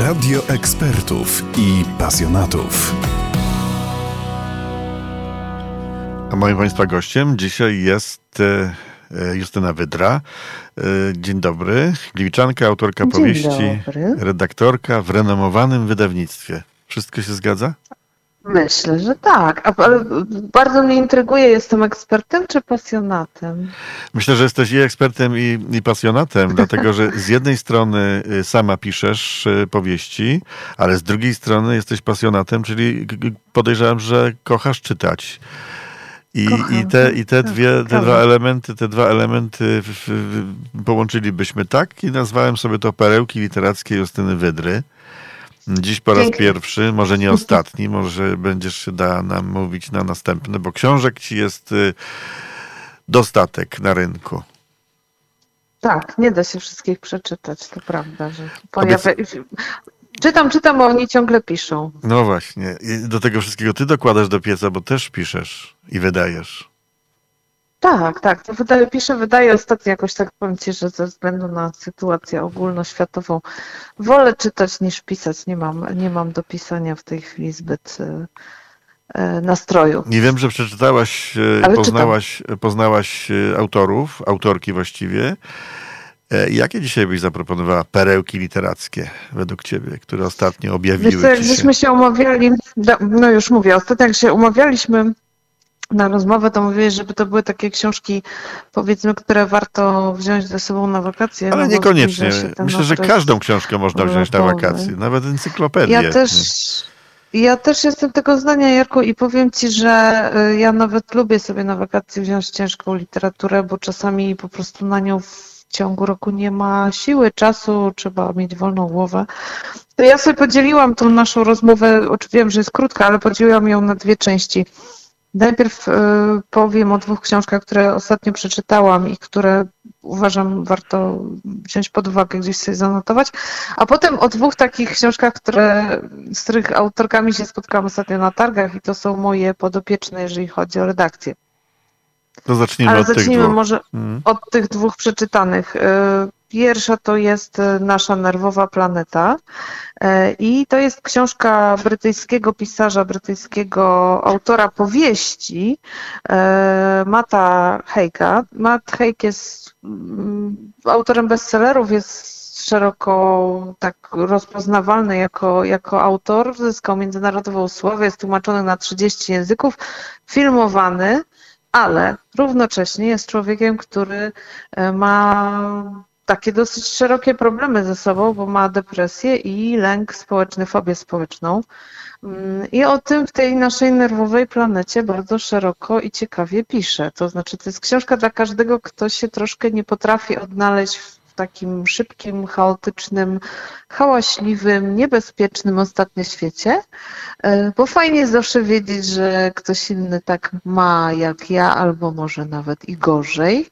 Radio ekspertów i pasjonatów. A moim Państwa gościem dzisiaj jest e, e, Justyna Wydra. E, Dzień dobry. Gliwiczanka, autorka Dzień powieści, dobry. redaktorka w renomowanym wydawnictwie. Wszystko się zgadza? Myślę, że tak. A, ale bardzo mnie intryguje, jestem ekspertem czy pasjonatem? Myślę, że jesteś i ekspertem, i, i pasjonatem, dlatego że z jednej strony y, sama piszesz y, powieści, ale z drugiej strony jesteś pasjonatem, czyli podejrzewam, że kochasz czytać. I, Kocham, i te, i te, tak, dwie, te dwa elementy, te dwa elementy w, w, w, połączylibyśmy tak i nazwałem sobie to perełki literackie Justyny Wydry. Dziś po raz Pięknie. pierwszy, może nie ostatni, może będziesz się da nam mówić na następny, bo książek ci jest y, dostatek na rynku. Tak, nie da się wszystkich przeczytać, to prawda, że pojawia... Czytam, czytam, bo oni ciągle piszą. No właśnie. I do tego wszystkiego ty dokładasz do pieca, bo też piszesz i wydajesz. Tak, tak, to wydaje, piszę, wydaje ostatnio jakoś tak powiem Ci, że ze względu na sytuację ogólnoświatową wolę czytać niż pisać. Nie mam, nie mam do pisania w tej chwili zbyt e, e, nastroju. Nie wiem, że przeczytałaś, e, Ale poznałaś, poznałaś e, autorów, autorki właściwie. Jakie dzisiaj byś zaproponowała perełki literackie według ciebie, które ostatnio objawiły Wiesz co, jak się? żeśmy się umawiali, do- no już mówię, ostatnio jak się umawialiśmy na rozmowę, to mówiłeś, żeby to były takie książki, powiedzmy, które warto wziąć ze sobą na wakacje. Ale no niekoniecznie. Myślę, że każdą książkę można wziąć na wakacje, nawet encyklopedię. Ja też, ja też jestem tego zdania, Jarku, i powiem Ci, że y, ja nawet lubię sobie na wakacje wziąć ciężką literaturę, bo czasami po prostu na nią w ciągu roku nie ma siły, czasu, trzeba mieć wolną głowę. To ja sobie podzieliłam tą naszą rozmowę, oczywiście wiem, że jest krótka, ale podzieliłam ją na dwie części. Najpierw y, powiem o dwóch książkach, które ostatnio przeczytałam i które uważam warto wziąć pod uwagę, gdzieś sobie zanotować, a potem o dwóch takich książkach, które, z których autorkami się spotkałam ostatnio na targach i to są moje podopieczne, jeżeli chodzi o redakcję. To zacznijmy Ale od tych zacznijmy dwóch. może Mhm. od tych dwóch przeczytanych. Pierwsza to jest y, Nasza nerwowa planeta y, i to jest książka brytyjskiego pisarza, brytyjskiego autora powieści y, Mata Heika. Matt Haig jest mm, autorem bestsellerów, jest szeroko tak rozpoznawalny jako, jako autor, zyskał międzynarodową sławę, jest tłumaczony na 30 języków, filmowany, ale równocześnie jest człowiekiem, który e, ma takie dosyć szerokie problemy ze sobą, bo ma depresję i lęk społeczny, fobię społeczną. Mm, I o tym w tej naszej nerwowej planecie bardzo szeroko i ciekawie pisze. To znaczy, to jest książka dla każdego, kto się troszkę nie potrafi odnaleźć w takim szybkim, chaotycznym, hałaśliwym, niebezpiecznym ostatnio świecie. E, Bo fajnie jest zawsze wiedzieć, że ktoś inny tak ma jak ja, albo może nawet i gorzej.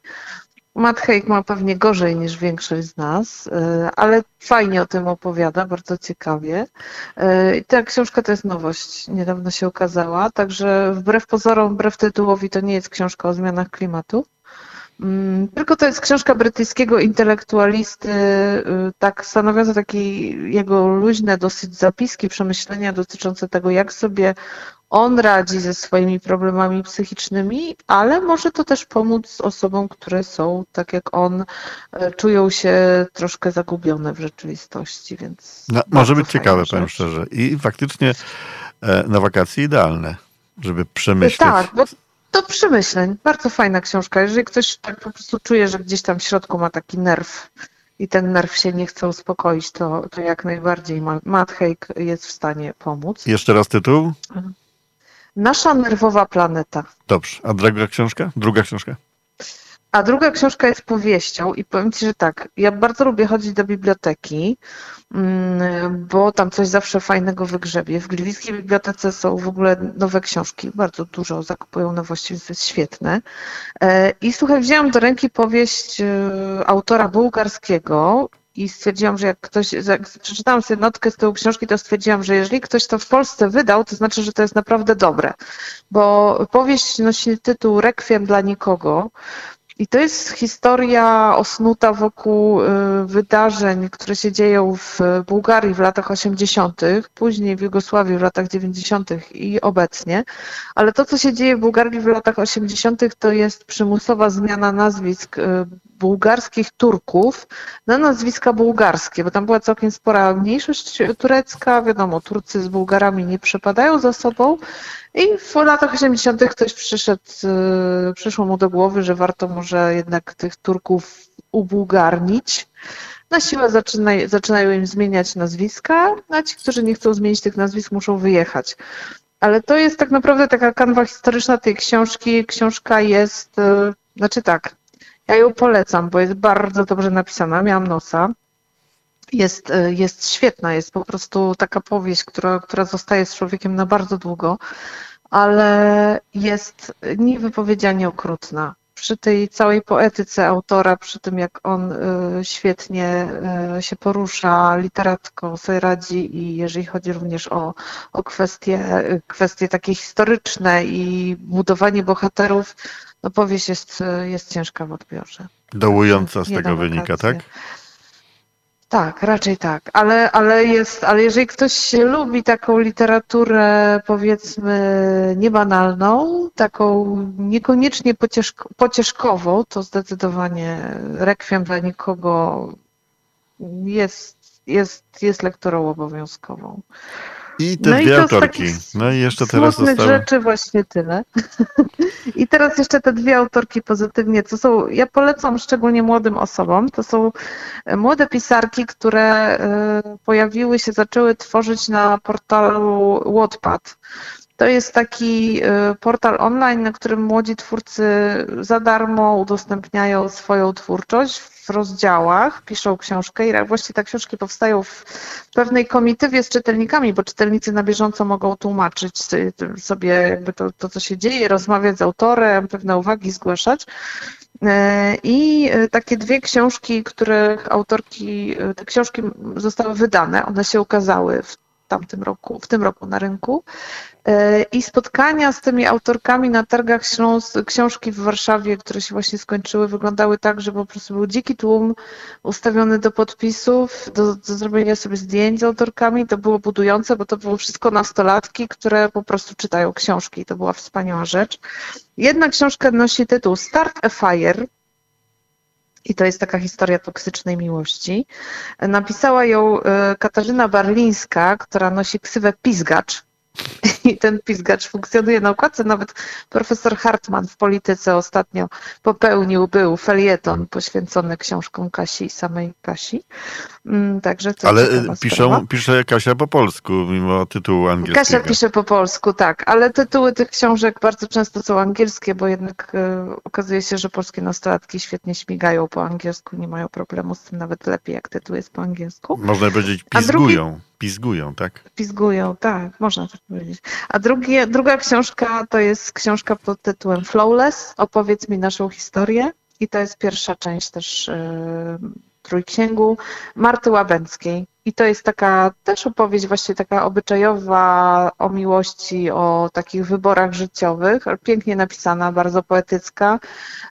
Matt Haig ma pewnie gorzej niż większość z nas, e, ale fajnie o tym opowiada, bardzo ciekawie. E, I ta książka to jest nowość, niedawno się ukazała, także wbrew pozorom, wbrew tytułowi to nie jest książka o zmianach klimatu. Mm, Tylko to jest książka brytyjskiego intelektualisty, y, tak stanowiąca takie jego luźne dosyć zapiski, przemyślenia dotyczące tego, jak sobie on radzi ze swoimi problemami psychicznymi, ale może to też pomóc osobom, które są, tak jak on, y, czują się troszkę zagubione w rzeczywistości, więc. No, może być ciekawe, rzecz. powiem szczerze. I faktycznie e, na wakacje idealne, żeby przemyśleć. Tak, bo do przemyśleń. Bardzo fajna książka. Jeżeli ktoś tak po prostu czuje, że gdzieś tam w środku ma taki nerw i ten nerw się nie chce uspokoić, to, to jak najbardziej Ma- Matt Haig jest w stanie pomóc. Jeszcze raz tytuł? Nasza nerwowa planeta. Dobrze. A druga książka? Druga książka? A druga książka jest powieścią i powiem Ci, że tak, ja bardzo lubię chodzić do biblioteki, mm, bo tam coś zawsze fajnego wygrzebie. W Gliwickiej Bibliotece są w ogóle nowe książki, bardzo dużo zakupują nowości, więc jest świetne. E, I słuchaj, wzięłam do ręki powieść e, autora bułgarskiego i stwierdziłam, że jak ktoś, jak przeczytałam sobie notkę z tyłu książki, to stwierdziłam, że jeżeli ktoś to w Polsce wydał, to znaczy, że to jest naprawdę dobre, bo powieść nosi tytuł Rekwiem dla nikogo I to jest historia osnuta wokół y, wydarzeń, które się dzieją w Bułgarii w latach 80., później w Jugosławii w latach 90. i obecnie. Ale to, co się dzieje w Bułgarii w latach 80., to jest przymusowa zmiana nazwisk y, bułgarskich Turków na nazwiska bułgarskie, bo tam była całkiem spora mniejszość turecka. Wiadomo, Turcy z Bułgarami nie przepadają za sobą. I w latach 80. ktoś przyszedł, y, przyszło mu do głowy, że warto może jednak tych Turków ubułgarnić. Na siłę zaczyna, zaczynają im zmieniać nazwiska, a ci, którzy nie chcą zmienić tych nazwisk, muszą wyjechać. Ale to jest tak naprawdę taka kanwa historyczna tej książki. Książka jest, y, znaczy tak, ja ją polecam, bo jest bardzo dobrze napisana. Miałam nosa. Jest, y, jest świetna, jest po prostu taka powieść, która, która zostaje z człowiekiem na bardzo długo, ale jest niewypowiedzianie okrutna. Przy tej całej poetyce autora, przy tym jak on y, świetnie y, się porusza, literatko sobie radzi i jeżeli chodzi również o, o kwestie, kwestie takie historyczne i budowanie bohaterów, no powieść jest, jest ciężka w odbiorze. Dołująca z Nie tego wynika, tak? Tak, raczej tak, ale, ale jest, ale jeżeli ktoś lubi taką literaturę powiedzmy niebanalną, taką niekoniecznie pocieszk pocieszkową, to zdecydowanie rekwiem dla nikogo jest, jest, jest lekturą obowiązkową. I te No i dwie z autorki. No i jeszcze teraz zostały... rzeczy właśnie tyle. I teraz jeszcze te dwie autorki pozytywnie, co są, ja polecam szczególnie młodym osobom, to są e, młode pisarki, które e, pojawiły się, zaczęły tworzyć na portalu Wattpad. To jest taki e, portal online, na którym młodzi twórcy za darmo udostępniają swoją twórczość w rozdziałach, piszą książkę i właściwie te książki powstają w pewnej komitywie z czytelnikami, bo czytelnicy na bieżąco mogą tłumaczyć sobie jakby to, to co się dzieje, rozmawiać z autorem, pewne uwagi zgłaszać. E, I takie dwie książki, których autorki, te książki zostały wydane, one się ukazały w tamtym roku, w tym roku na rynku. E, I spotkania z tymi autorkami na targach Śląs, książki w Warszawie, które się właśnie skończyły, wyglądały tak, że po prostu był dziki tłum ustawiony do podpisów, do, do zrobienia sobie zdjęć z autorkami. To było budujące, bo to było wszystko nastolatki, które po prostu czytają książki. To była wspaniała rzecz. Jedna książka nosi tytuł Start a Fire. I to jest taka historia toksycznej miłości. Napisała ją e, Katarzyna Barlińska, która nosi ksywę Pizgacz. I ten pizgacz funkcjonuje na układce. Nawet profesor Hartman w polityce ostatnio popełnił, był felieton poświęcony książkom Kasi i samej Kasi. Mm, Także to Ale ciekawa piszą, pisze Kasia po polsku, mimo tytułu angielskiego. Kasia pisze po polsku, tak, ale tytuły tych książek bardzo często są angielskie, bo jednak e, okazuje się, że polskie nastolatki świetnie śmigają po angielsku, nie mają problemu z tym, nawet lepiej jak tytuł jest po angielsku. Można powiedzieć drugi- pizgują. Pizgują, tak? Pizgują, tak, można tak powiedzieć. A drugie, druga książka to jest książka pod tytułem Flawless, opowiedz mi naszą historię i to jest pierwsza część też yy, trójksięgu Marty Łabęckiej. I to jest taka też opowieść właśnie taka obyczajowa o miłości, o takich wyborach życiowych, pięknie napisana, bardzo poetycka,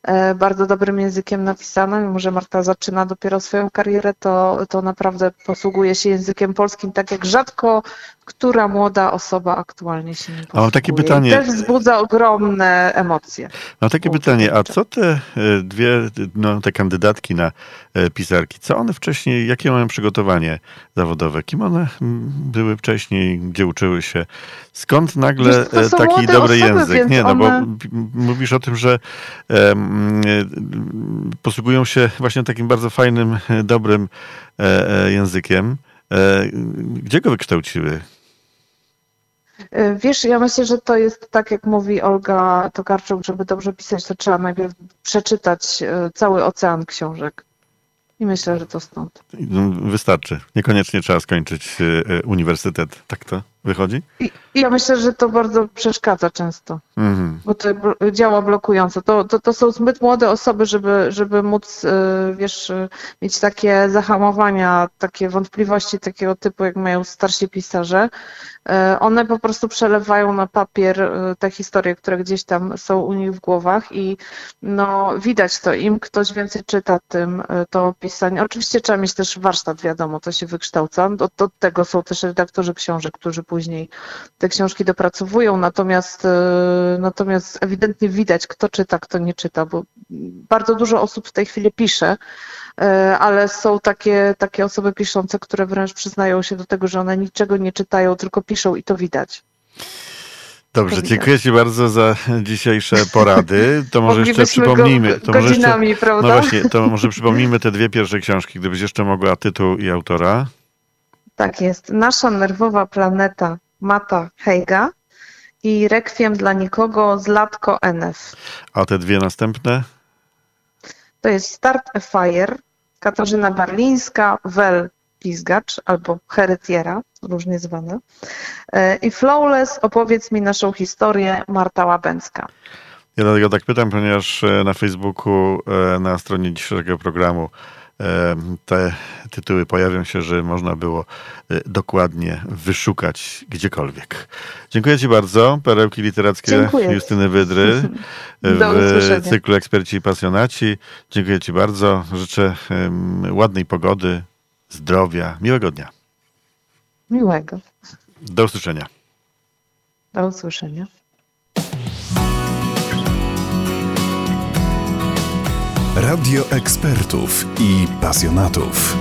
e, bardzo dobrym językiem napisana. Mimo, że Marta zaczyna dopiero swoją karierę, to, to naprawdę posługuje się językiem polskim tak jak rzadko która młoda osoba aktualnie się nim A mam takie posługuje. pytanie. I też wzbudza ogromne emocje. Mam takie pytanie, a co te e, dwie, no, te kandydatki na e, pisarki, co one wcześniej, jakie mają przygotowanie zawodowe? Kim one były wcześniej, gdzie uczyły się? Skąd nagle Wiesz, e, taki dobry osoby, język? Nie, no bo one- mówisz o tym, że e, posługują się właśnie takim bardzo fajnym, e, dobrym e, językiem. E, Gdzie go wykształciły? Wiesz, ja myślę, że to jest tak, jak mówi Olga Tokarczuk, żeby dobrze pisać, to trzeba najpierw przeczytać cały ocean książek. I myślę, że to stąd. No, Wystarczy. Niekoniecznie trzeba skończyć e, e, uniwersytet. Tak to? Wychodzi? I, ja myślę, że to bardzo przeszkadza często. Mhm. Bo to działa blokująco. To, to, to są zbyt młode osoby, żeby, żeby móc, y, wiesz, y, mieć takie zahamowania, takie wątpliwości takiego typu, jak mają starsi pisarze. Y, One po prostu przelewają na papier te historie, które gdzieś tam są u nich w głowach i no, widać to. Im ktoś więcej czyta, tym to pisanie. Oczywiście trzeba mieć też warsztat, wiadomo, to się wykształca. Od, od tego są też redaktorzy książek, którzy później te książki dopracowują, natomiast, e, natomiast ewidentnie widać, kto czyta, kto nie czyta, bo bardzo dużo osób w tej chwili pisze, e, ale są takie, takie osoby piszące, które wręcz przyznają się do tego, że one niczego nie czytają, tylko piszą i to widać. Dobrze, dziękuję Ci bardzo za dzisiejsze porady. To może jeszcze przypomnijmy. To może jeszcze, godzinami, prawda? no właśnie, to może przypomnijmy te dwie pierwsze książki, gdybyś jeszcze mogła tytuł i autora. Tak jest. Nasza nerwowa planeta Mata Heiga i Rekwiem dla nikogo z Latko NF. A te dwie następne? To jest Start a Fire, Katarzyna Barlińska, Wel Pizgacz albo Heretiera, różnie zwane. E, I Flawless, opowiedz mi naszą historię, Marta Łabęcka. Ja dlatego tak pytam, ponieważ e, na Facebooku, e, na stronie dzisiejszego programu te tytuły pojawią się, że można było e, dokładnie wyszukać gdziekolwiek. Dziękuję Ci bardzo. Perełki literackie Dziękuję. Justyny Wydry w usłyszenia. cyklu Eksperci i Pasjonaci. Dziękuję Ci bardzo. Życzę ładnej pogody, zdrowia, miłego dnia. Miłego. Do usłyszenia. Do usłyszenia. Radio ekspertów i pasjonatów.